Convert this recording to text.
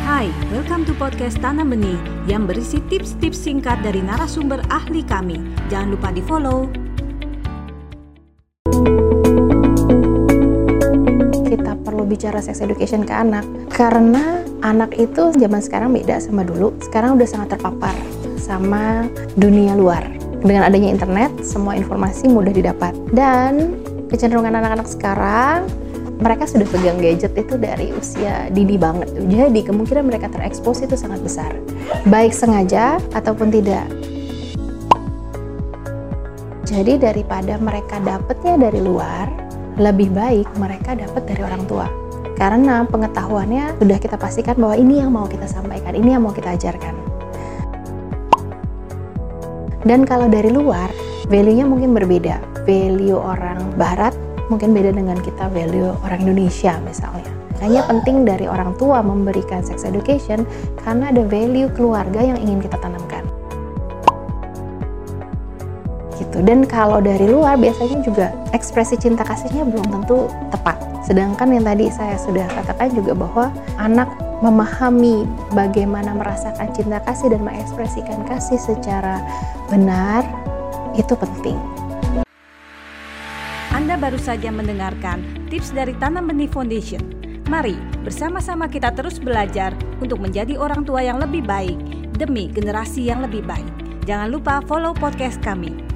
Hai, welcome to podcast Tanam Benih yang berisi tips-tips singkat dari narasumber ahli kami. Jangan lupa di follow. Kita perlu bicara sex education ke anak karena anak itu zaman sekarang beda sama dulu. Sekarang udah sangat terpapar sama dunia luar. Dengan adanya internet, semua informasi mudah didapat. Dan kecenderungan anak-anak sekarang mereka sudah pegang gadget itu dari usia dini banget. Jadi kemungkinan mereka terekspos itu sangat besar. Baik sengaja ataupun tidak. Jadi daripada mereka dapatnya dari luar, lebih baik mereka dapat dari orang tua. Karena pengetahuannya sudah kita pastikan bahwa ini yang mau kita sampaikan, ini yang mau kita ajarkan. Dan kalau dari luar, value-nya mungkin berbeda. Value orang barat mungkin beda dengan kita value orang Indonesia misalnya. Hanya penting dari orang tua memberikan sex education karena ada value keluarga yang ingin kita tanamkan. Gitu. Dan kalau dari luar biasanya juga ekspresi cinta kasihnya belum tentu tepat. Sedangkan yang tadi saya sudah katakan juga bahwa anak memahami bagaimana merasakan cinta kasih dan mengekspresikan kasih secara benar itu penting. Anda baru saja mendengarkan tips dari Tanam Benih Foundation. Mari bersama-sama kita terus belajar untuk menjadi orang tua yang lebih baik demi generasi yang lebih baik. Jangan lupa follow podcast kami.